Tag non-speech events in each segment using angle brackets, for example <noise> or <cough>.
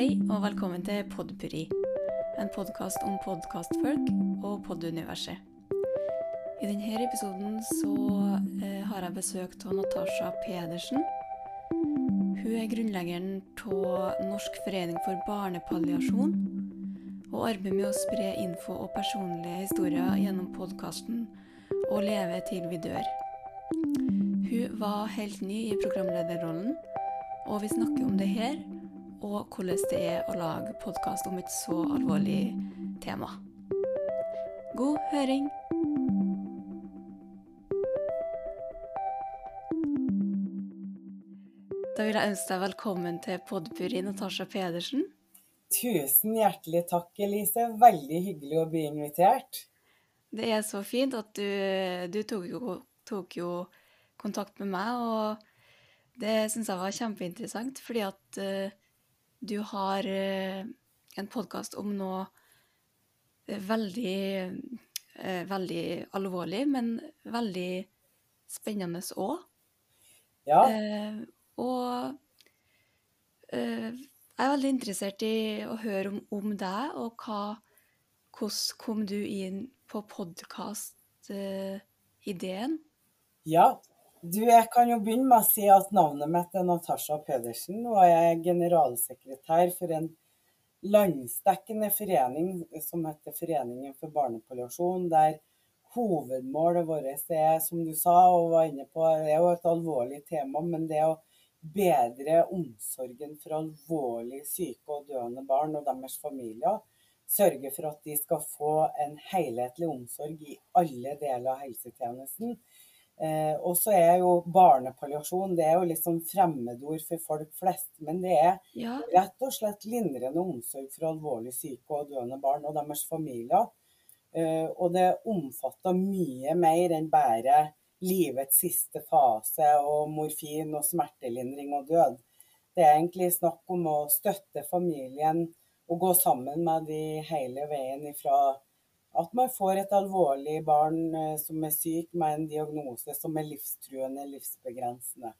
Hei og velkommen til Podpuri, en podkast om podkastfolk og poduniverset. I denne episoden så eh, har jeg besøk av Natasha Pedersen. Hun er grunnleggeren av Norsk forening for barnepalliasjon, og arbeider med å spre info og personlige historier gjennom podkasten Og leve til vi dør. Hun var helt ny i programlederrollen, og vi snakker om det her, og hvordan det er å lage podkast om et så alvorlig tema. God høring! Da vil jeg ønske deg velkommen til Podpuri, Natasha Pedersen. Tusen hjertelig takk, Elise. Veldig hyggelig å bli invitert. Det er så fint at du, du tok, jo, tok, jo, kontakt med meg, og det syns jeg var kjempeinteressant, fordi at uh, du har uh, en podkast om noe veldig, uh, veldig alvorlig, men veldig spennende òg. Ja. og jeg er veldig interessert i å høre om, om deg, og hva, hvordan kom du inn på podkast-ideen? Ja. Du, jeg kan jo begynne med å si at navnet mitt er Natasha Pedersen, og jeg er generalsekretær for en landsdekkende forening som heter Foreningen for barnepalliasjon, der hovedmålet vårt er, som du sa og var inne på, det er jo et alvorlig tema, men det å bedre omsorgen for alvorlig syke og døende barn og deres familier sørge for at de skal få en helhetlig omsorg i alle deler av helsetjenesten. Eh, og så er jo barnepalliasjon det er jo liksom fremmedord for folk flest. Men det er ja. rett og slett lindrende omsorg for alvorlig syke og døende barn og deres familier. Eh, og det omfatter mye mer enn bare livets siste fase og morfin og smertelindring og død. Det er egentlig snakk om å støtte familien og gå sammen med de hele veien ifra at man får et alvorlig barn eh, som er syk med en diagnose som er livstruende, livsbegrensende.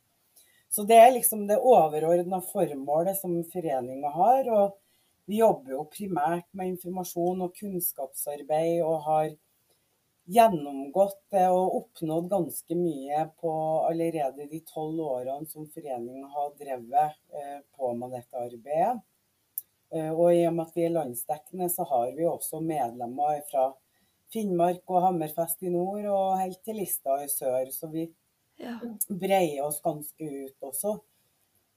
Så det er liksom det overordna formålet som foreninga har. Og vi jobber jo primært med informasjon og kunnskapsarbeid og har gjennomgått og oppnådd ganske mye på allerede de tolv årene som foreninga har drevet eh, på med dette arbeidet. Eh, og i og med at vi er landsdekkende, så har vi også medlemmer fra Finnmark og Hammerfest i nord og helt til Lista i sør. Så vi ja. breier oss ganske ut også.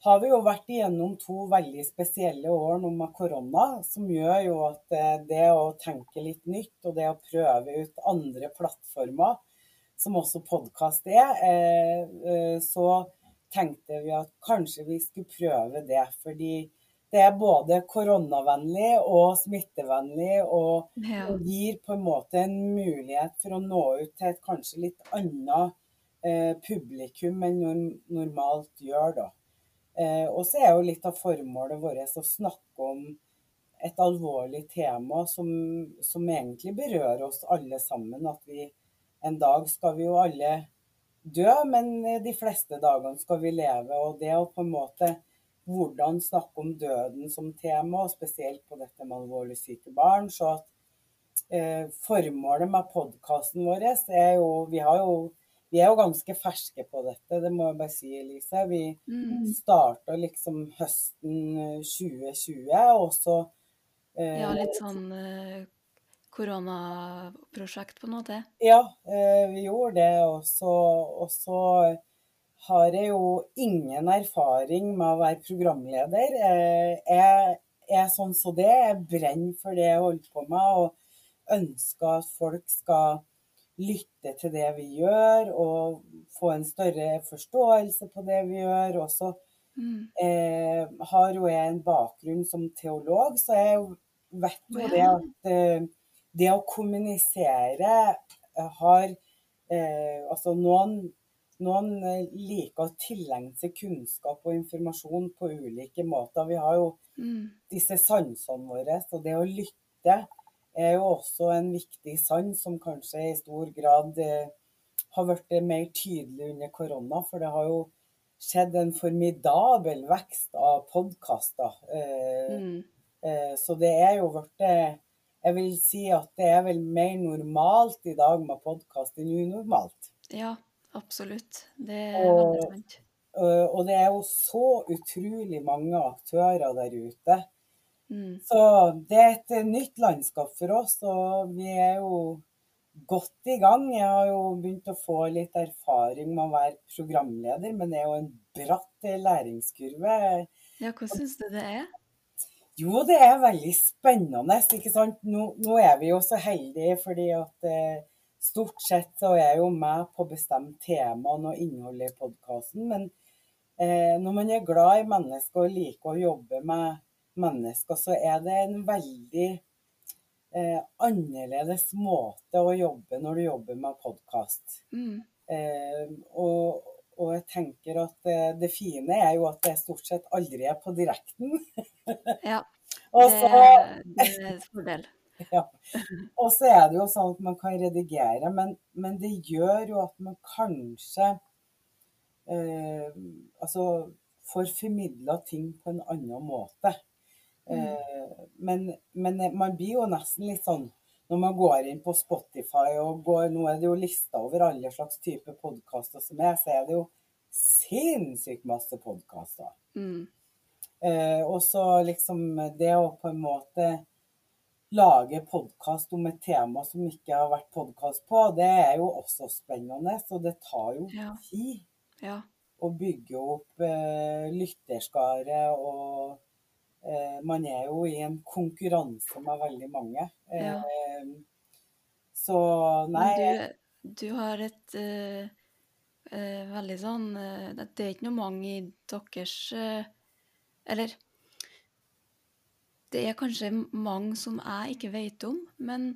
Har vi jo vært igjennom to veldig spesielle år nå med korona, som gjør jo at eh, det å tenke litt nytt og det å prøve ut andre plattformer, som også podkast er, eh, så tenkte vi at kanskje vi skulle prøve det. fordi det er både koronavennlig og smittevennlig, og, ja. gir på en måte en mulighet for å nå ut til et kanskje litt annet eh, publikum enn man normalt gjør. da. Eh, og så er jo litt av formålet vårt å snakke om et alvorlig tema som, som, egentlig berører oss alle sammen. At vi en dag skal vi jo alle dø, men de fleste dagene skal vi leve. Og det å på en måte hvordan snakke om døden som tema, og spesielt på dette med alvorlig syke barn. Så at eh, formålet med podkasten vår er jo Vi, jo vi, er jo ganske ferske på dette, det må jeg bare si, Elise. Vi mm. starta liksom høsten 2020, og så eh, Ja, litt sånn eh, koronaprosjekt, på en måte? Ja, eh, vi gjorde det. Og så, og så har jeg jo ingen erfaring med å være programleder. Jeg er sånn som så det. Jeg brenner for det jeg holder på med, og ønsker at folk skal lytte til det vi gjør, og få en større forståelse på det vi gjør. Og så mm. eh, har jo jeg en bakgrunn som teolog, så jeg vet jo det at eh, det å kommunisere har eh, Altså noen noen eh, liker å tilegne seg kunnskap og informasjon på ulike måter. Vi har jo mm. disse sansene våre, så det å lytte er jo også en viktig sans som kanskje i stor grad eh, har blitt mer tydelig under korona. For det har jo skjedd en formidabel vekst av podkaster. Eh, Mm. eh, så det er jo blitt Jeg vil si at det er vel mer normalt i dag med podkast enn unormalt. Ja, absolutt. Det er veldig sant. Eh, og det er jo så utrolig mange aktører der ute. Mm. Så det er et eh, nytt landskap for oss, og vi er jo godt i gang. Jeg har jo begynt å få litt erfaring med å være programleder, men det er jo en bratt eh, læringskurve. Ja, hva syns du det er? Jo, det er veldig spennende, ikke sant. Nå, nå er vi jo så heldige fordi at eh, stort sett så er jeg jo med på å bestemme temaene og innholdet i podkasten. Men eh, når man er glad i mennesker og liker å jobbe med mennesker, så er det en veldig eh, annerledes måte å jobbe når du jobber med podkast. Mm. Eh, og, og jeg tenker at eh, det fine er jo at det stort sett aldri er på direkten. Ja, <laughs> det, så det er en fordel. <laughs> Ja. Og så er det jo sånn at man kan redigere, men, men det gjør jo at man kanskje eh, altså får formidla ting på en annen måte. Eh, men, men man blir jo nesten litt sånn når man går inn på Spotify og går, Nå er det jo lista over alle slags typer podkaster som er, så er det jo sinnssykt masse podkaster. Mm. Eh, og så liksom det å på en måte lage podkast om et tema som ikke har vært podkast på, det er jo også spennende. Så det tar jo Ja. tid Ja. å bygge opp eh, lytterskare. Og eh, man er jo i en konkurranse med veldig mange. Ja. Eh, så nei Men du, du har et uh, uh, veldig sånn uh, Det er ikke noe mange i deres Eller det er kanskje mange som jeg ikke vet om, men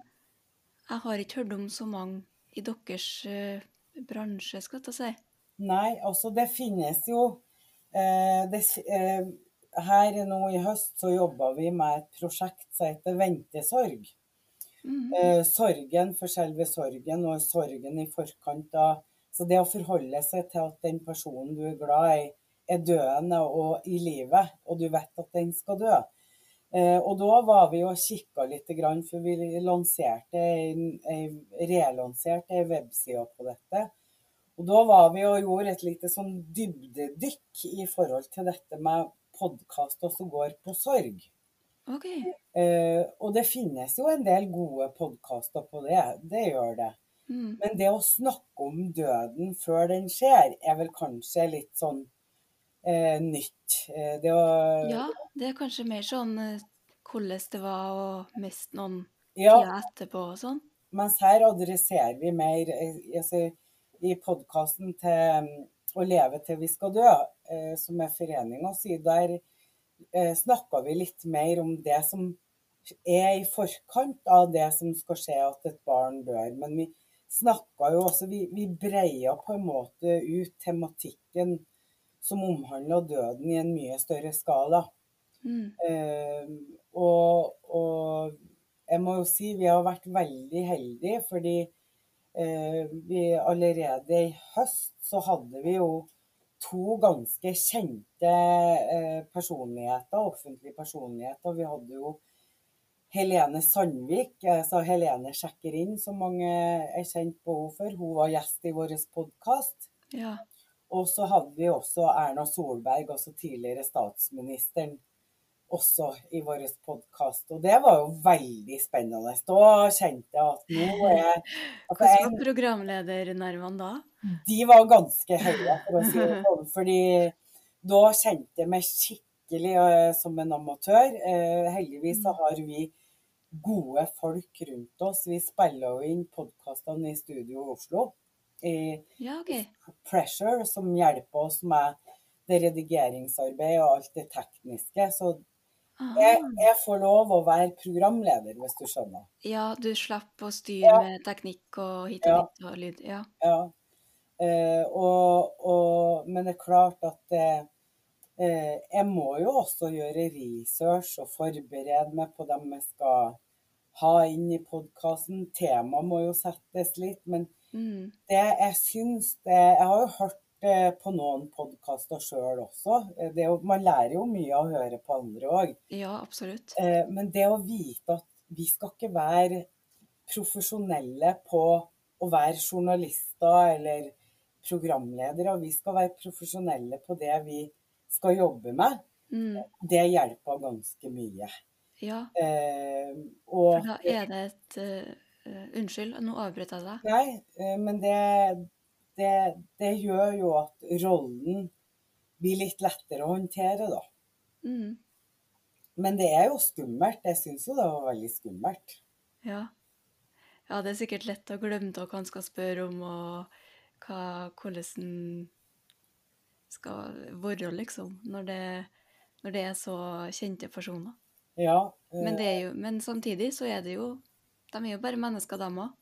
jeg har ikke hørt om så mange i deres uh, bransje, skal jeg ta si. Nei, altså det finnes jo eh, det, eh, Her nå i høst så jobba vi med et prosjekt som heter Ventesorg. Mhm. Eh, sorgen for selve sorgen, og sorgen i forkant av Så det å forholde seg til at den personen du er glad i, er døende og i live, og du vet at den skal dø. Eh, og da var vi og kikka litt, for vi lanserte relanserte ei webside på dette. Og da var vi og gjorde et lite sånn dybdedykk i forhold til dette med podkaster som går på sorg. OK. Eh, og det finnes jo en del gode podkaster på det, det gjør det. Mm. Men det å snakke om døden før den skjer, er vel kanskje litt sånn eh, nytt. Eh, det var, Ja, det er kanskje mer sånn eh, hvordan det var å miste noen ja, tida etterpå og sånn. mens her adresserer vi mer eh, altså, I podkasten til Å leve til vi skal dø, eh, som er foreninga si, der eh, snakker vi litt mer om det som er i forkant av det som skal skje at et barn dør. Men vi snakka jo også Vi, vi breia på en måte ut tematikken som omhandla døden i en mye større skala. Mm. Eh, og, og jeg må jo si vi har vært veldig heldige, fordi eh, vi allerede i høst så hadde vi jo to ganske kjente eh, personligheter, offentlige personligheter. Vi hadde jo Helene Sandvik, altså Helene sjekker inn, som mange er kjent på henne for. Hun var gjest i vår podkast. Ja. Og så hadde vi også Erna Solberg, også tidligere statsministeren, også i vår podkast. Og det var jo veldig spennende. Da kjente jeg at nå er at Hvordan jeg, var programledernervene da? De var ganske høye, for å si det sånn. Fordi da kjente jeg meg skikkelig eh, som en amatør. Eh, heldigvis så har vi gode folk rundt oss. Vi spiller jo inn podkastene i studio i Oslo. I Ja, okay. Pressure, som hjelper oss med det redigeringsarbeidet og alt det tekniske. Så jeg, jeg får lov å være programleder, hvis du skjønner. Ja, du slipper å styre Ja. med teknikk og hit og Ja. dit og lyd. Ja. Ja. Eh, og, og, men det er klart at eh, eh, jeg må jo også gjøre research og forberede meg på dem jeg skal ha inn i podkasten. Temaet må jo settes litt. Men Mm. det jeg syns det Jeg har jo hørt det på noen podkaster sjøl også. Eh, det, man lærer jo mye av å høre på andre òg. Ja, absolutt. Men det å vite at vi skal ikke være profesjonelle på å være journalister eller programledere. Vi skal være profesjonelle på det vi skal jobbe med. Mm. Det hjelper ganske mye. Ja. Eh, og, For da er det et Unnskyld, nå avbrøt jeg deg. Nei, uh, men det, det, det, gjør jo at rollen blir litt lettere å håndtere, da. Mm. Men det er jo skummelt. Jeg syns jo det var veldig skummelt. Ja. ja. det er sikkert lett å glemme hva han skal spørre om, og hva, hvordan en skal være, liksom, når det, når det, er så kjente personer. Ja. Men, eh, jo, men, samtidig så er det jo De er jo bare mennesker, dem òg.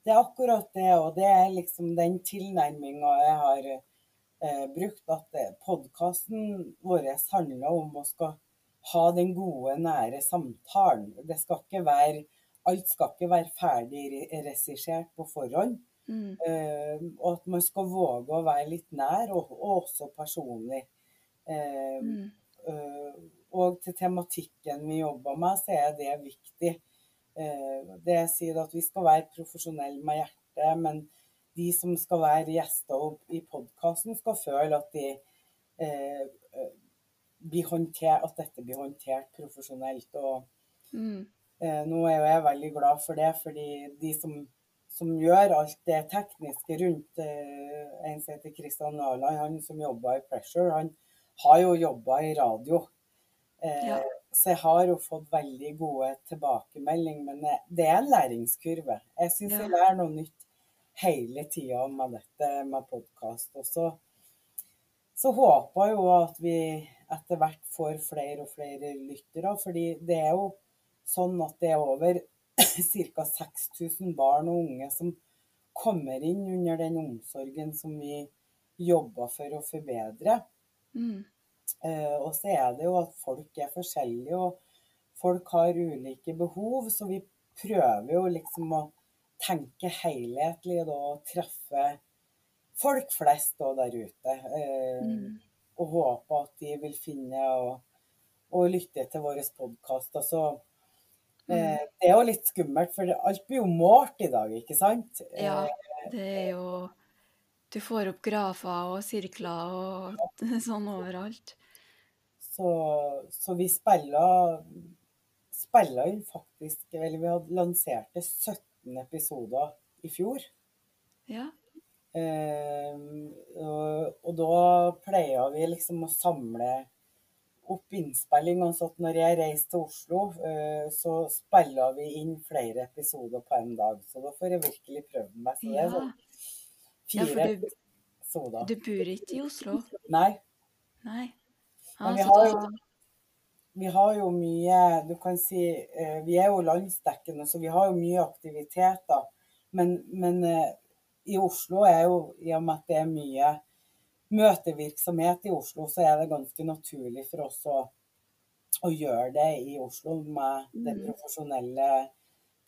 Det er akkurat det, og det er liksom den tilnærminga jeg har eh, brukt. At eh, podkasten vår handler om å skal ha den gode, nære samtalen. Det skal ikke være Alt skal ikke være ferdig regissert på forhånd. Mm. Eh, og at man skal våge å være litt nær, og, og også personlig. Eh, mm. uh, og til tematikken vi jobber med, så er det viktig. Det jeg sier at vi skal være profesjonelle med hjertet, men de som skal være gjester i podkasten, skal føle at de håndtert, at dette blir håndtert profesjonelt. Og mm. eh, nå er jeg veldig glad for det, fordi de som, som gjør alt det tekniske rundt eh, En som heter Kristian Nala, han som jobber i Pressure, han har jo jobba i radio. Eh, ja. Så jeg har jo fått veldig gode tilbakemeldinger, men det er en læringskurve. Jeg syns ja. jeg lærer noe nytt hele tida med dette med podkast. Og så, så håper jeg jo at vi etter hvert får flere og flere lyttere. fordi det er jo sånn at det er over <clears throat> ca. 6000 barn og unge som kommer inn under den omsorgen som vi jobber for å forbedre. Mm. Eh, og så er det jo at folk er forskjellige, og folk har ulike behov. Så vi prøver jo liksom å tenke helhetlig da, og treffe folk flest da, der ute. Eh, mm og håpe at de vil finne og, og lytte til vår podkast. Altså, mm. eh, det er jo litt skummelt, for alt blir jo målt i dag, ikke sant? Ja, det er jo Du får opp grafer og sirkler og <laughs> sånn overalt. Så, så vi spiller inn faktisk Eller vi hadde lanserte 17 episoder i fjor. Ja. Eh, og, og, da pleier vi liksom å samle opp innspilling. Og så at når jeg reiser til Oslo, eh, så spiller vi inn flere episoder på en dag. Så da får jeg virkelig prøvd meg. Så det er sånn fire ja, du, episoder. Du bor ikke i Oslo? Nei. Nei. Men vi har, jo, vi har jo mye Du kan si eh, Vi er jo landsdekkende, så vi har jo mye aktiviteter. Men, men eh, i Oslo er jo, i og med at det er mye møtevirksomhet i Oslo, så er det ganske naturlig for oss å, å gjøre det i Oslo med det mm. profesjonelle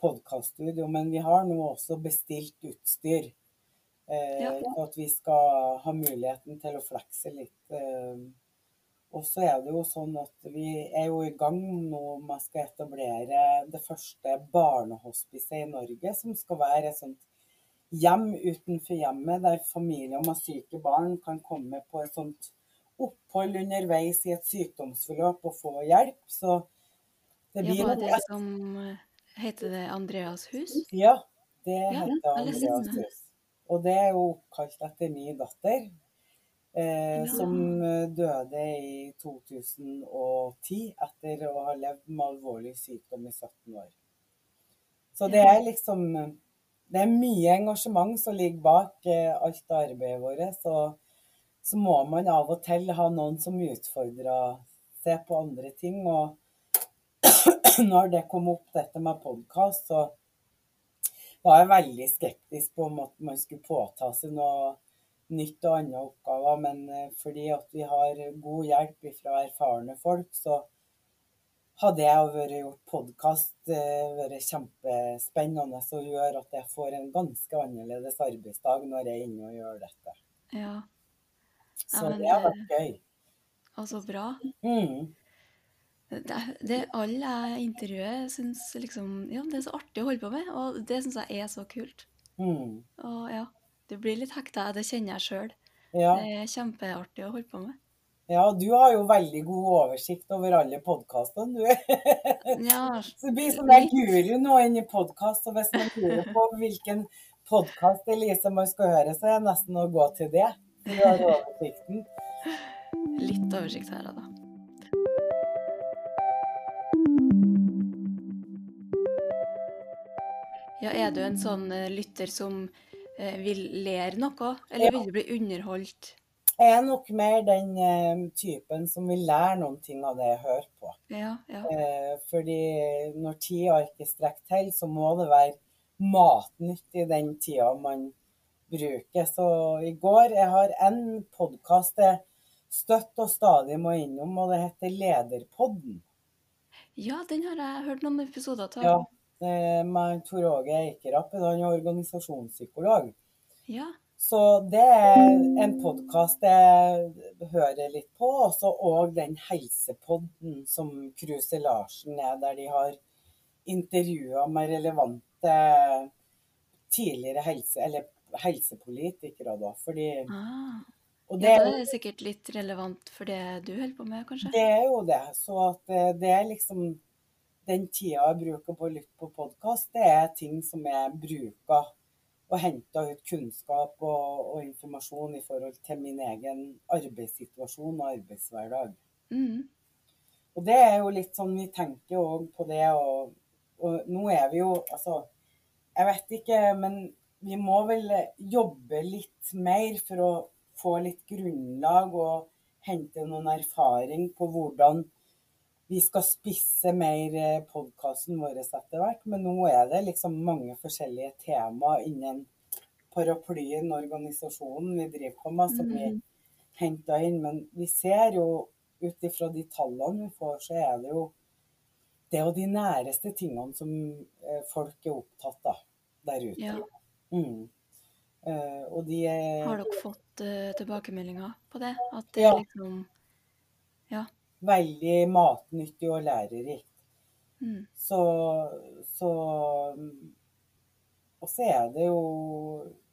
podkaststudioet. Men vi har nå også bestilt utstyr. Eh, ja. For at vi skal ha muligheten til å flekse litt. Eh, og så er det jo sånn at vi er jo i gang nå med å etablere det første barnehospicet i Norge, som skal være et sånt hjem utenfor hjemmet, der familier med syke barn kan komme på et sånt opphold underveis i et sykdomsforløp og få hjelp. Så det blir ja, Var det som Heter det Andreas hus? Ja, det ja, heter Andreas hus. Og det er jo oppkalt etter min datter, eh, som døde i 2010 etter å ha levd med alvorlig sykdom i 17 år. Så det er liksom det er mye engasjement som ligger bak eh, alt arbeidet vårt. Så, så, må man av og til ha noen som utfordrer seg på andre ting. Og <clears throat> når det kom opp dette med podkast, så var jeg veldig skeptisk på om at man skulle påta seg noe nytt og andre oppgaver. Men eh, fordi at vi har god hjelp fra erfarne folk, så hadde jeg vært gjort podkast, eh, vært kjempespennende og gjør at jeg får en ganske annerledes arbeidsdag når jeg er inne og gjør dette. Ja, Så men det har vært gøy. Og så bra. Mm. Det, det Alle jeg intervjuer, syns liksom Ja, det er så artig å holde på med, og det syns jeg er så kult. Mm. Og ja, du blir litt hekta, det kjenner jeg sjøl. Ja. Det er kjempeartig å holde på med. ja, du har jo veldig god oversikt over alle podkastene, du. <laughs> Ja, Så blir som en guru nå inn i podkast, og hvis man lurer <laughs> på hvilken podkast Elise man skal høre, så er det nesten å gå til det. Du har oversikten. litt oversikt her, da. Ja, er du en sånn eh, lytter som vil lære noe, eller Ja. vil du bli underholdt? Jeg er nok mer den eh, typen som vil lære noen ting av det jeg hører på. Ja, ja. Eh, fordi når tida ikke strekker til, så må det være matnytt i den tida man bruker. Så i går Jeg har en podkast jeg støtt og stadig må innom, og det heter Lederpodden. Ja, den har jeg hørt noen episoder av. Ja, eh, med Tor Åge Eikerapp. Han er organisasjonspsykolog. Ja. Så det er en podkast jeg hører litt på. Og så den helsepodden som Kruse Larsen er, der de har intervjua med relevante tidligere helse, eller helsepolitikere, da. Fordi, Ah. og Ja, da er det sikkert litt relevant for det du holder på med, kanskje? det er jo det. Så at det, det er liksom Den tida jeg bruker på å lytte på podkast, det er ting som jeg bruker og henter ut kunnskap og, og informasjon i forhold til min egen arbeidssituasjon og arbeidshverdag. Mm. Og det er jo litt sånn vi tenker òg på det, og, og nå er vi jo Altså, jeg vet ikke, men vi må vel jobbe litt mer for å få litt grunnlag og hente noen erfaring på hvordan vi skal spisse mer podkasten vår etter hvert. Men nå er det liksom mange forskjellige tema innen paraplyen organisasjonen vi driver på med, som vi Mhm. henter inn. Men vi ser jo ut ifra de tallene vi får, så er det jo det er jo de næreste tingene som eh, folk er opptatt av der ute. Ja. Mm. Eh, og de er Har dere fått uh, tilbakemeldinger på det? At det Ja. liksom Ja. Veldig matnyttig og lærerikt. Mm. Så, så Og så er det jo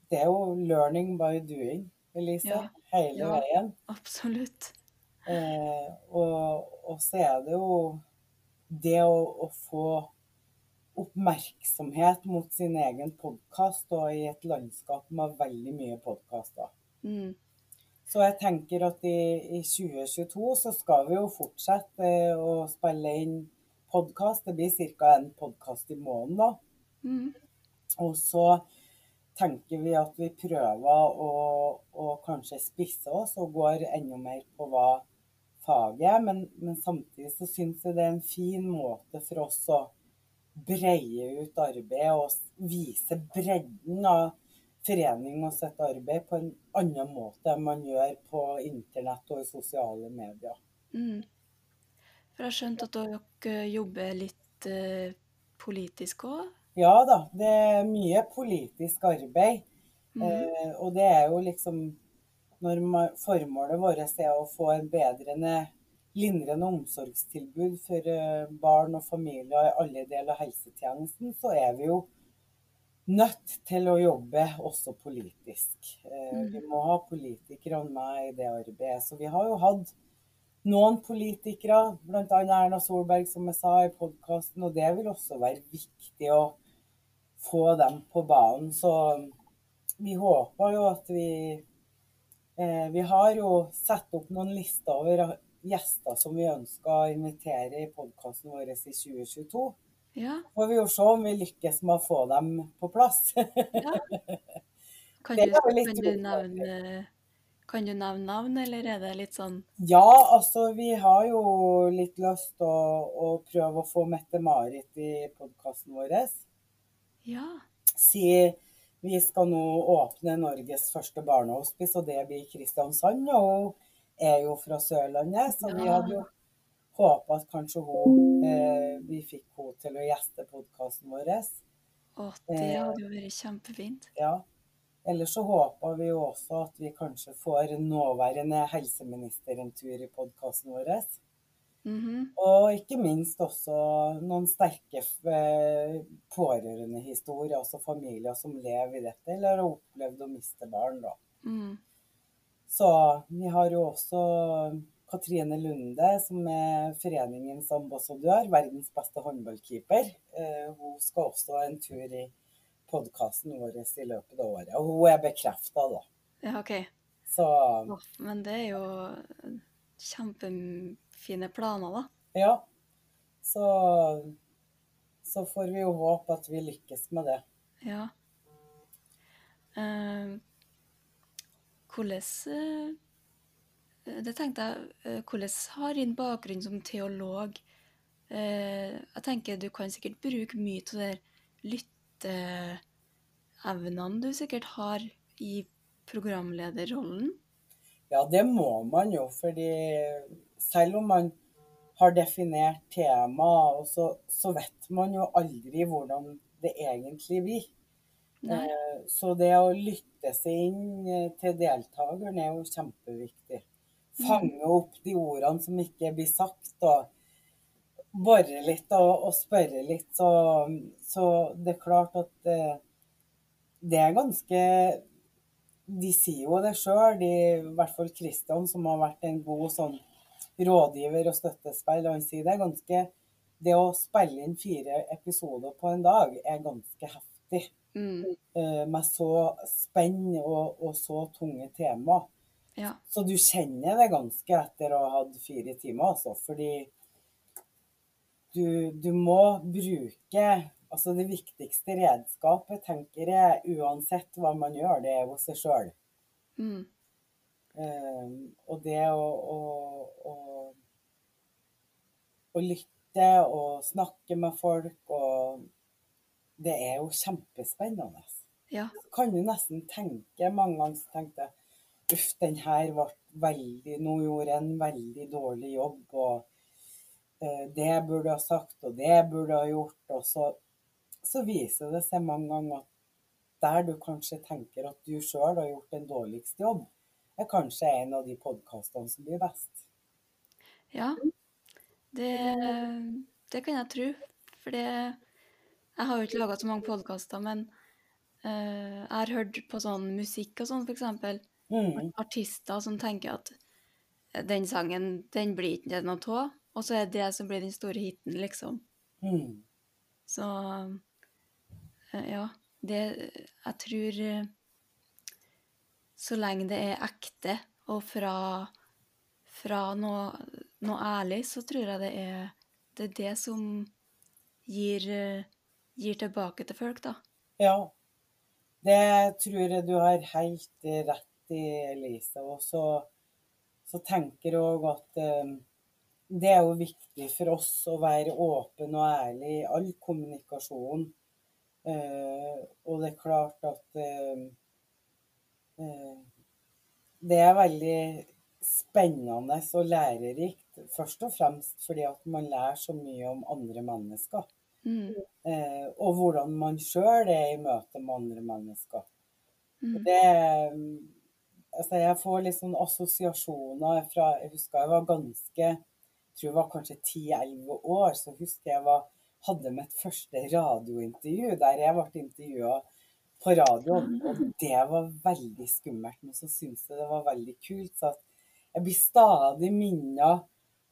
Det er jo 'learning by doing', Elise. Ja. Hele Ja. veien. Absolutt. Eh, og, og så er det jo det å, å få oppmerksomhet mot sin egen podkast, og i et landskap med veldig mye podkaster. Mm. Så jeg tenker at i, i 2022 så skal vi jo fortsette eh, å spille inn podkast. Det blir ca. en podkast i måneden, da. Mm. Og så tenker vi at vi prøver å, å kanskje spisse oss og går enda mer på hva faget er. Men, men samtidig så syns jeg det er en fin måte for oss å breie ut arbeidet og vise bredden av forening og sitt arbeid på en annen måte enn man gjør på internett og i sosiale medier. Mm. For jeg har skjønt at dere jobber litt eh, politisk òg? Ja da, det er mye politisk arbeid. Mm. Eh, og det er jo liksom når man, Formålet vårt er å få en bedrende, lindrende omsorgstilbud for eh, barn og familier i alle deler av helsetjenesten, så er vi jo nødt til å jobbe også politisk. Eh, Mm. Vi må ha politikerne med i det arbeidet. Så vi har jo hatt noen politikere, bl.a. Erna Solberg, som jeg sa i podkasten, og det vil også være viktig å få dem på banen. Så vi håper jo at vi eh, Vi har jo satt opp noen lister over gjester som vi ønsker å invitere i podkasten vår i 2022. Ja. Får vi jo se om vi lykkes med å få dem på plass. Kan du, kan du nevne Kan du nevne navn, eller er det litt sånn Ja, altså vi har jo litt lyst til å, å prøve å få Mette-Marit i podkasten vår. Ja. Si vi skal nå åpne Norges første barnehospice, og det blir Kristiansand. Og hun er jo fra Sørlandet, så vi hadde jo håpa at kanskje hun eh, Vi fikk henne til å gjeste podkasten vår. Å, det Eh. hadde jo vært kjempefint. Ja. Ellers så håper vi jo også at vi kanskje får nåværende helseminister en tur i podkasten vår. Mhm. Og ikke minst også noen sterke eh, pårørendehistorier, altså familier som lever i dette, eller har opplevd å miste barn, da. Mm. Så vi har jo også Katrine Lunde, som er foreningens ambassadør, verdens beste håndballkeeper. Eh, hun skal også ha en tur i podkasten vår i løpet av året. Og hun er bekrefta, da. Ja, OK. Så men det er jo kjempefine planer, da. ja. Så, så får vi jo håpe at vi lykkes med det. Ja. Uh, hvordan eh, Det tenkte jeg eh, Hvordan har din bakgrunn som teolog eh, Jeg tenker du kan sikkert bruke mye av de lytteevnene du sikkert har i programlederrollen. Ja, det må man jo, fordi selv om man har definert tema, og så, så vet man jo aldri hvordan det egentlig blir. Nei. Eh, Så det å lytte seg inn eh, til deltakeren er jo kjempeviktig. Fange opp de ordene som ikke blir sagt, og bore litt og, og spørre litt. Så, så det er klart at eh, det er ganske De sier jo det sjøl, i hvert fall Kristian, som har vært en god sånn rådgiver og støttespill, og han sier det er ganske Det å spille inn fire episoder på en dag er ganske heftig Mm. eh, med så spenn og, og så tunge tema. Ja. Så du kjenner det ganske etter å ha hatt fire timer, altså. Fordi du, du må bruke Altså det viktigste redskapet, tenker jeg, uansett hva man gjør, det er jo seg sjøl. Mm. Um, og det å, å, å, å lytte og snakke med folk og Det er jo kjempespennende. Ja. kan jo nesten tenke mange ganger tenkte jeg uff, den her ble veldig Nå gjorde jeg en veldig dårlig jobb, og eh, det burde ha sagt, og det burde ha gjort. Og så, så viser det seg mange ganger at der du kanskje tenker at du sjøl har gjort den dårligste jobb, er kanskje en av de podkastene som blir best. Ja, det, det kan jeg tro. For det Jeg har jo ikke laga så mange podkaster, men uh, jeg har hørt på sånn musikk og sånn, eksempel. Mm, Artister som tenker at den sangen, den blir ikke det noe av, og så er det det som blir den store hiten, liksom. mm, Så eh, ja, det Jeg tror eh, så lenge det er ekte og fra, fra noe, noe ærlig, så tror jeg det er det, er det som gir, eh, gir tilbake til folk, da. ja. Det tror jeg du har helt rett i, Elise. Og så, så tenker jeg òg at eh, det er jo viktig for oss å være åpen og ærlig i all kommunikasjon. Eh, og det er klart at eh, det er veldig spennende og lærerikt. Først og fremst fordi at man lærer så mye om andre mennesker. Mm. Eh, og hvordan man sjøl er i møte med andre mennesker. Mm. Det Altså, jeg får litt sånn assosiasjoner fra Jeg husker jeg var ganske Jeg tror jeg var kanskje 10-11 år, så husker jeg var, hadde mitt første radiointervju der jeg ble intervjua på radioen. Og det var veldig skummelt, men så syntes jeg det var veldig kult. Så jeg blir stadig minna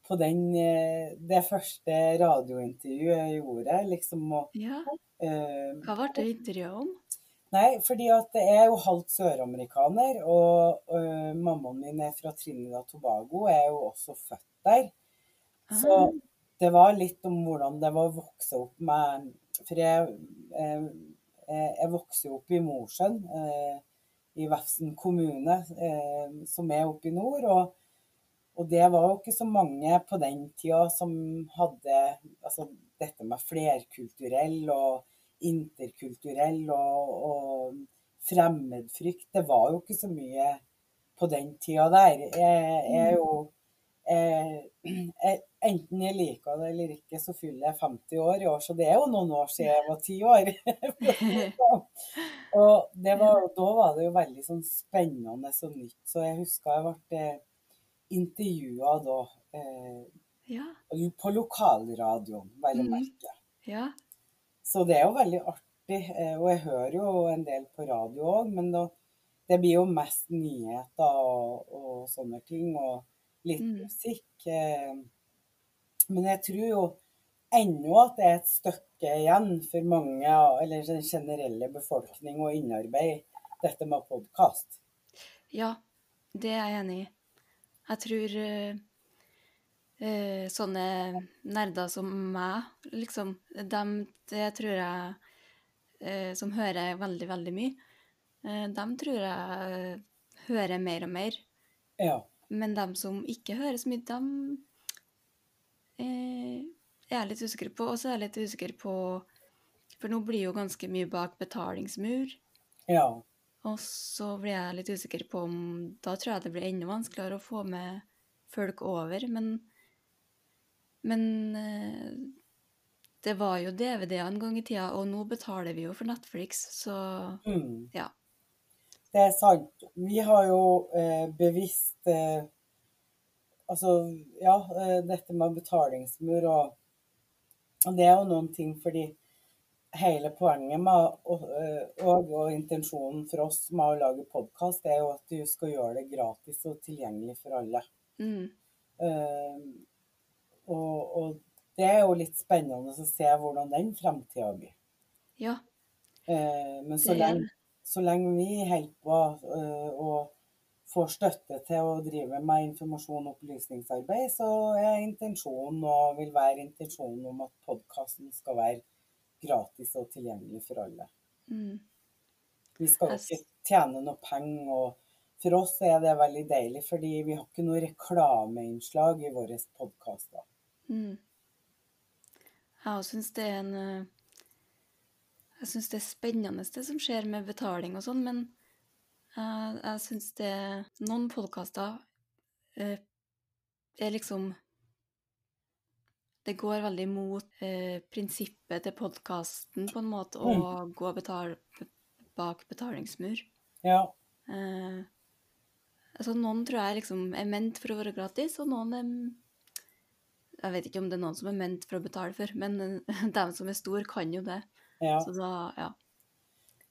på den, eh, det første radiointervjuet jeg gjorde. Liksom Og, Ja, eh, hva ble det intervjuet om? Nei, fordi at jeg er jo halvt søramerikaner, og øh, mammaen min er fra Trinidad Tobago. Jeg er jo også født der. Så Ah, det var litt om hvordan det var å vokse opp med For jeg, eh, eh, jeg vokste opp i Mosjøen, eh, i Vefsn kommune, eh, som er oppe i nord. Og, og det var jo ikke så mange på den tida som hadde altså, dette med flerkulturell og interkulturell og, og fremmedfrykt. Det var jo ikke så mye på den tida der. Jeg, jeg jo jeg, <clears throat> enten jeg liker det eller ikke, så fyller jeg 50 år i år. Så det er jo noen år siden jeg var ti år. <laughs> og var, da var det jo veldig sånn spennende og nytt. Så jeg husker jeg ble eh, intervjua da. Eh, ja. På lokalradioen, vel å Mhm. merke. Ja. Så det er jo veldig artig. eh, Og jeg hører jo en del på radio òg, men da, det blir jo mest nyheter og, og sånne ting, og litt Mm. musikk. eh. Men jeg tror jo ennå at det er et stykke igjen for mange, eller den generelle befolkning, å innarbeide dette med podkast. Ja, det er jeg enig i. Jeg tror eh, sånne nerder som meg, liksom, dem, det tror jeg eh, Som hører veldig, veldig mye, eh, dem tror jeg hører mer og mer. Ja. Men dem som ikke hører så mye, dem eh, er jeg litt usikker på. Og så er jeg litt usikker på For nå blir jo ganske mye bak betalingsmur. ja. Og så blir jeg litt usikker på om Da tror jeg det blir enda vanskeligere å få med folk over, men Men eh, det var jo DVD en gang i tida, og nå betaler vi jo for Netflix, så Mm. ja. Det er sant. Vi har jo eh, bevisst eh, Altså, ja, eh, dette med betalingsmur og, og det er jo noen ting fordi hele poenget med og, eh, og, og intensjonen for oss med å lage podkast, er jo at du skal gjøre det gratis og tilgjengelig for alle. Mm. Eh, og, og det er jo litt spennende å se hvordan den fremtida blir. Ja. Eh, men så lenge, så lenge vi holder på eh, og får støtte til å drive med informasjon og opplysningsarbeid, så er intensjonen og vil være intensjonen om at podkasten skal være gratis og tilgjengelig for alle. Mm. Vi skal ikke tjene noe penger, og for oss er det veldig deilig, fordi vi har ikke noe reklameinnslag i våre podkaster. Mm. Jeg òg syns det er en eh, Jeg syns det er spennende det som skjer med betaling og sånn, men jeg, jeg syns det Noen podkaster eh, er liksom Det går veldig mot eh, prinsippet til podkasten, på en måte, å gå betal, bak betalingsmur. Ja. Eh, altså noen tror jeg liksom er ment for å være gratis, og noen er Jeg vet ikke om det er noen som er ment for å betale for, men <laughs> dem som er stor kan jo det. ja. Så da, ja.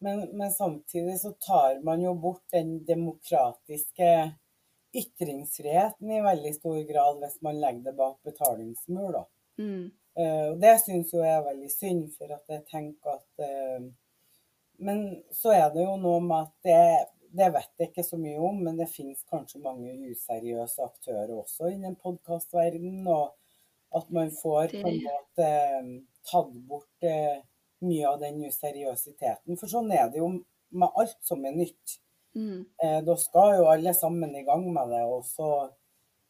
Men, men samtidig så tar man jo bort den demokratiske ytringsfriheten i veldig stor grad hvis man legger det bak betalingsmur, da. Mm, Eh, og det syns jo jeg er veldig synd, for at jeg tenker at eh, Men så er det jo noe med at det, det vet jeg ikke så mye om, men det finnes kanskje mange useriøse aktører også innen podkastverdenen, og at man får på en måte eh, tatt bort eh, mye av den useriøsiteten. For sånn er det jo med alt som er nytt. mm, Eh, Da skal jo alle sammen i gang med det, og så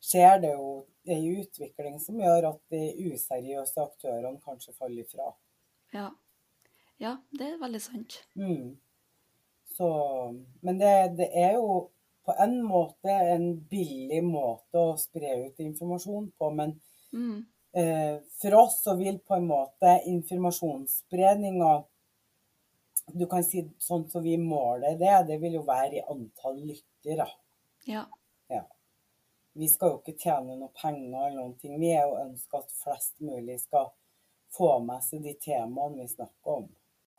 skjer det jo en utvikling som gjør at de useriøse aktørene kanskje faller ifra. ja. Ja, det er veldig sant. Mm. Så, men det, det er jo på en måte en billig måte å spre ut informasjon på, men Mm, for oss så vil på en måte informasjonsspredninga Du kan si sånn som vi måler det, det vil jo være i antall lyttere. ja. Ja. Vi skal jo ikke tjene noe penger eller noen ting. Vi er jo ønska at flest mulig skal få med seg de temaene vi snakker om.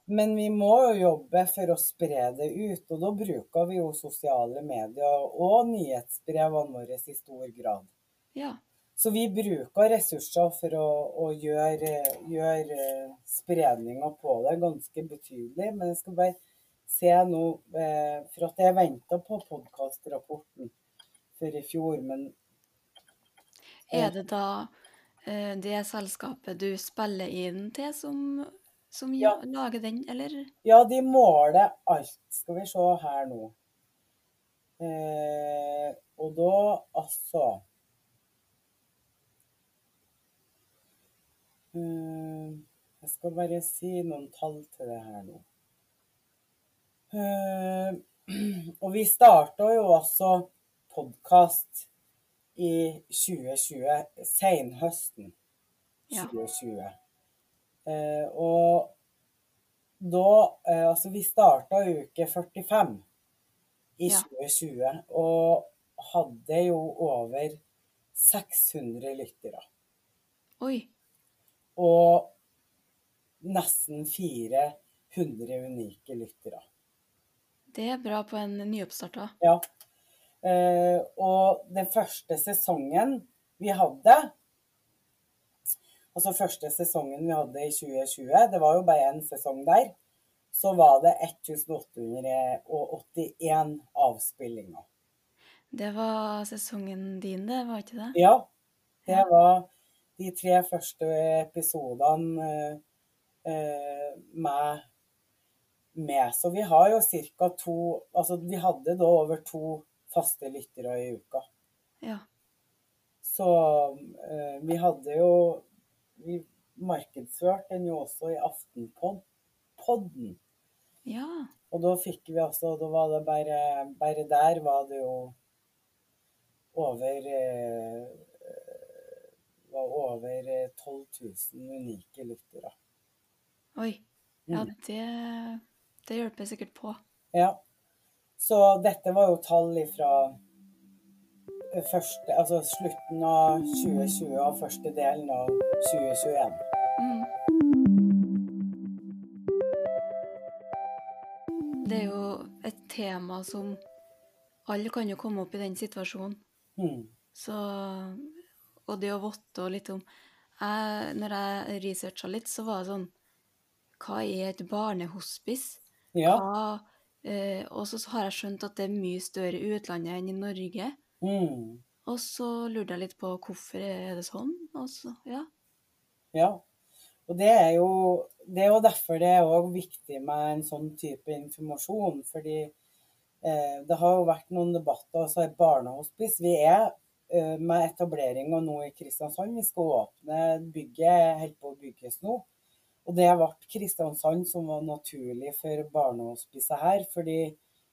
Men vi må jo jobbe for å spre det ut, og da bruker vi jo sosiale medier og nyhetsbrevene våre i stor grad. Ja. Så vi bruker ressurser for å, å gjøre, gjøre spredninga på det ganske betydelig. Men jeg skal bare se nå, eh, for at jeg venta på podkastrapporten for i fjor, men Er det da eh, det selskapet du spiller inn til, som, som Ja. ja- lager den, eller? ja, de måler alt. Skal vi se her nå. Eh, og da altså Jeg skal bare si noen tall til det her nå. Eh, <clears throat> og vi starta jo også podkast i 2020, senhøsten Ja. 2020. Eh, og da eh, Altså, vi starta uke 45 i Ja. 2020, og hadde jo over 600 lyttere. Oi. Og nesten 400 unike lyttere. Det er bra på en nyoppstarta. Ja. Eh, og den første sesongen vi hadde Altså første sesongen vi hadde i 2020, det var jo bare én sesong der, så var det 1881 avspillinger. Det var sesongen din, det, var ikke det? Ja, det var de tre første episodene eh, med, med. Så vi har jo ca. to Altså vi hadde da over to faste lyttere i uka. Ja. Så eh, vi hadde jo Vi markedsførte den jo også i Aftenpodden. Ja. Og da fikk vi altså Da var det bare Bare der var det jo over eh, var over eh, 12 000 unike lyttere. Oi. Ja, Mm. det, det hjelper sikkert på. Ja. Så dette var jo tall fra første, altså slutten av 2020 og første delen av 2021. Mm. Det er jo et tema som Alle kan jo komme opp i den situasjonen. Mm. Så Og det å votte litt om jeg, Når jeg researcha litt, så var det sånn Hva er et barnehospice? Ja. Eh, og så har jeg skjønt at det er mye større i utlandet enn i Norge. Mm. Og så lurte jeg litt på hvorfor er det sånn. Og så, ja. Ja. Og det er jo, det er jo derfor det er viktig med en sånn type informasjon. Fordi eh, det har jo vært noen debatter, altså et barnehospice. Vi er med etableringa nå i Kristiansand. Vi skal åpne bygget, holder på å bygges nå. Og det ble Kristiansand som var naturlig for barnehospicet her. fordi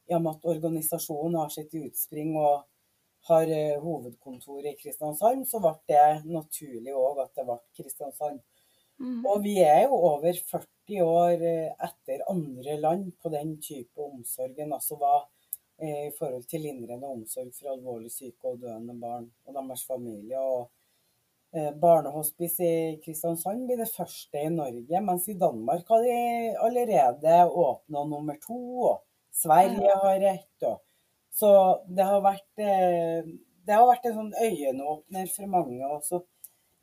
i og med at organisasjonen har sitt utspring og har hovedkontoret hovedkontor i Kristiansand, så ble det naturlig òg at det ble Kristiansand. Mm. Og vi er jo over 40 år eh, etter andre land på den type omsorgen, altså hva eh, i forhold til lindrende omsorg for alvorlig syke og døende barn og deres familie. Og eh, barnehospice i Kristiansand blir det første i Norge, mens i Danmark har de allerede åpna nummer to, og Sverige har ett. Så det har vært eh, det har vært en sånn øyenåpner for mange. også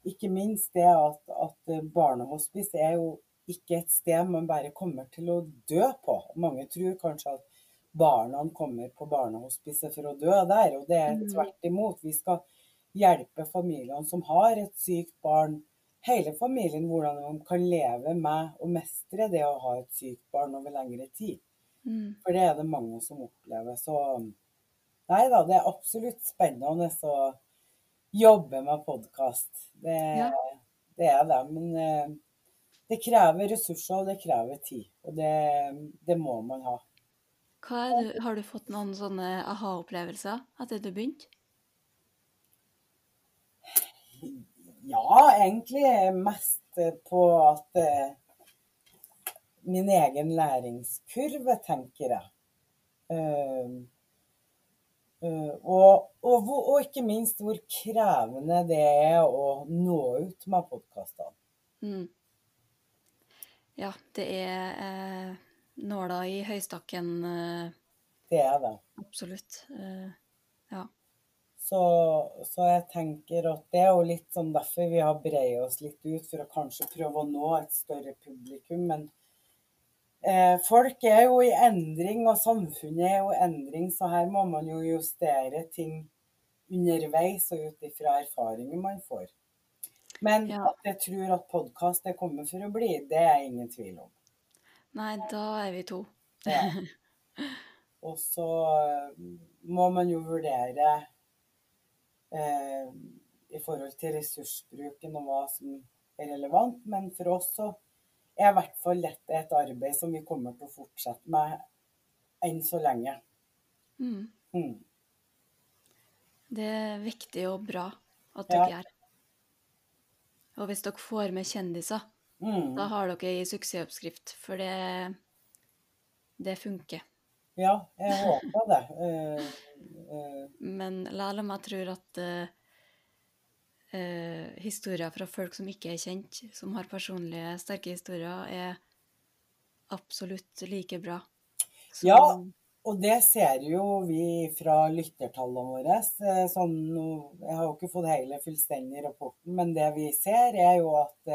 ikke minst det at, at barnehospice er jo ikke et sted man bare kommer til å dø på. Mange tror kanskje at barna kommer på barnehospice for å dø der, og det er Mm. tvert imot. Vi skal hjelpe familiene som har et sykt barn, hele familien, hvordan de kan leve med og mestre det å ha et sykt barn over lengre tid. Mm. For det er det mange som opplever. Så nei da, det er absolutt spennende å jobbe med podkast. Det, Ja. det er det. Men eh, det krever ressurser, og det krever tid. Og det, det må man ha. Hva er du, har du fått noen sånne aha-opplevelser etter du begynte? Ja, egentlig mest på at eh, min egen læringskurve, tenker jeg. Uh, Uh, og, og, og ikke minst hvor krevende det er å nå ut med podkastene. Mm. Ja, det er eh, nåla i høystakken, eh, Det er det. absolutt. Eh, ja. Så, så jeg tenker at det er jo litt sånn derfor vi har breia oss litt ut, for å kanskje prøve å nå et større publikum. Men eh, folk er jo i endring, og samfunnet er jo i endring, så her må man jo justere ting underveis og ut ifra erfaringer man får. Men Ja. at jeg tror at podkast er kommet for å bli, det er ingen tvil om. Nei, da er vi to. Ja. <laughs> Og så eh, må man jo vurdere eh, i forhold til ressursbruken og hva som er relevant. Men for oss så er i hvert fall dette et arbeid som vi kommer til å fortsette med enn så lenge. Mm. Mm. Det er viktig og bra at Ja. dere gjør. Og hvis dere får med kjendiser, Mm. da har dere ei suksessoppskrift, for det, det funker. Ja, jeg håper det. Uh, uh. Men likevel om jeg tror at uh, historier fra folk som ikke er kjent, som har personlige, sterke historier, er absolutt like bra. som- Ja. Og det ser jo vi fra lyttertallene våre. Sånn, jeg har jo ikke fått hele fullstendig rapporten, men det vi ser, er jo at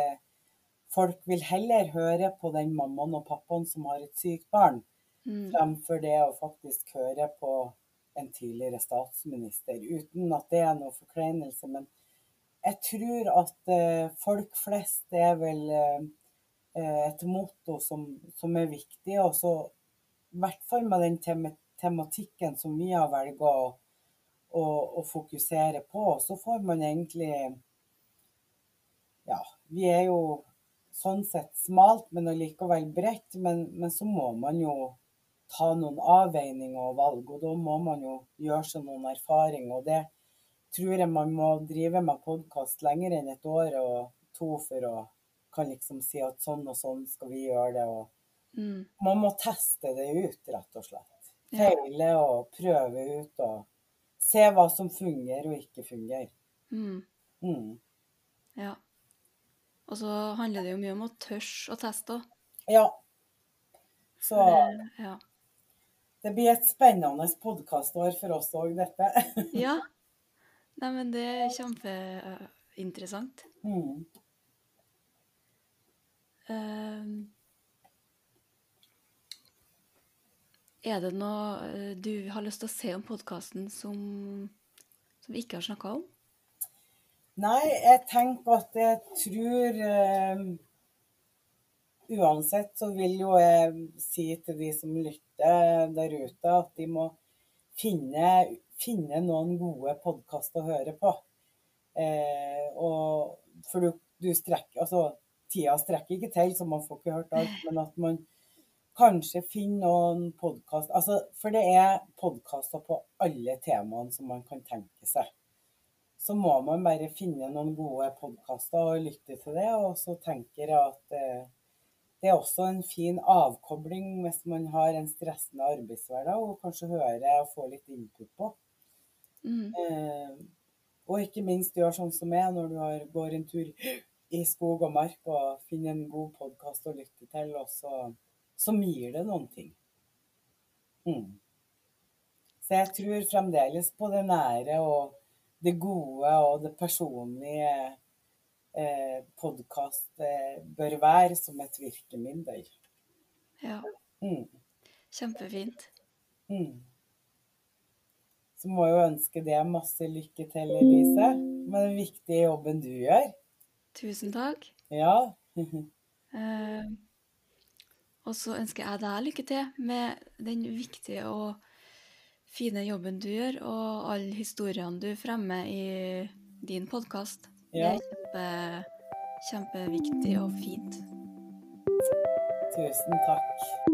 folk vil heller høre på den mammaen og pappaen som har et sykt barn, Mm, fremfor det å faktisk høre på en tidligere statsminister. Uten at det er noe forkleinelse. Men jeg tror at eh, folk flest er vel eh, eh, et motto som, som er viktig. Og så i hvert fall med den tem tematikken som vi har velget å, å, å fokusere på, så får man egentlig Ja, vi er jo sånn sett smalt, men allikevel bredt. Men, men så må man jo ta noen avveininger og valg, og da må man jo gjøre seg noen erfaringer. Og det tror jeg man må drive med podkast lenger enn et år og to for å kan liksom si at sånn og sånn skal vi gjøre det. og mm, man må teste det ut, rett og slett. Feile og prøve ut og se hva som fungerer og ikke fungerer. mm, Mm. ja. Og så handler det jo mye om å tørre å teste òg. Ja. Så Ja. det blir et spennende podkastår for oss òg, dette. <laughs> ja. Nei, men det er kjempeinteressant. Mm. Uh, er det noe eh, du har lyst til å se om podkasten som, som vi ikke har snakka om? Nei, jeg tenker at jeg tror uh, Uansett så vil jo jeg si til de som lytter der ute, at de må finne, finne noen gode podkaster å høre på. Uh, og for du, du strekker Altså, tida strekker ikke til, så man får ikke hørt alt, men at man kanskje finner noen podkast altså, For det er podkaster på alle temaene som man kan tenke seg så må man bare finne noen gode podkaster og lytte til det. Og så tenker jeg at eh, det er også en fin avkobling hvis man har en stressende arbeidshverdag, og kanskje hører og får litt input på. Mm. Eh, og ikke minst gjør sånn som jeg, når du har, går en tur i skog og mark og finner en god podkast å lytte til, og så, som gir det noen ting. Mm. Så jeg tror fremdeles på det nære og det gode og det personlige eh, podkast eh, bør være som et virkemiddel. Ja, Mm. kjempefint. Mm. Så må jeg jo ønske deg masse lykke til, Elise, med den viktige jobben du gjør. Tusen takk. Ja. <laughs> Eh, og så ønsker jeg deg lykke til med den viktige og fine jobben du gjør, og alle historiene du fremmer i din podkast. Ja. Det er kjempe, kjempeviktig og fint. Tusen takk.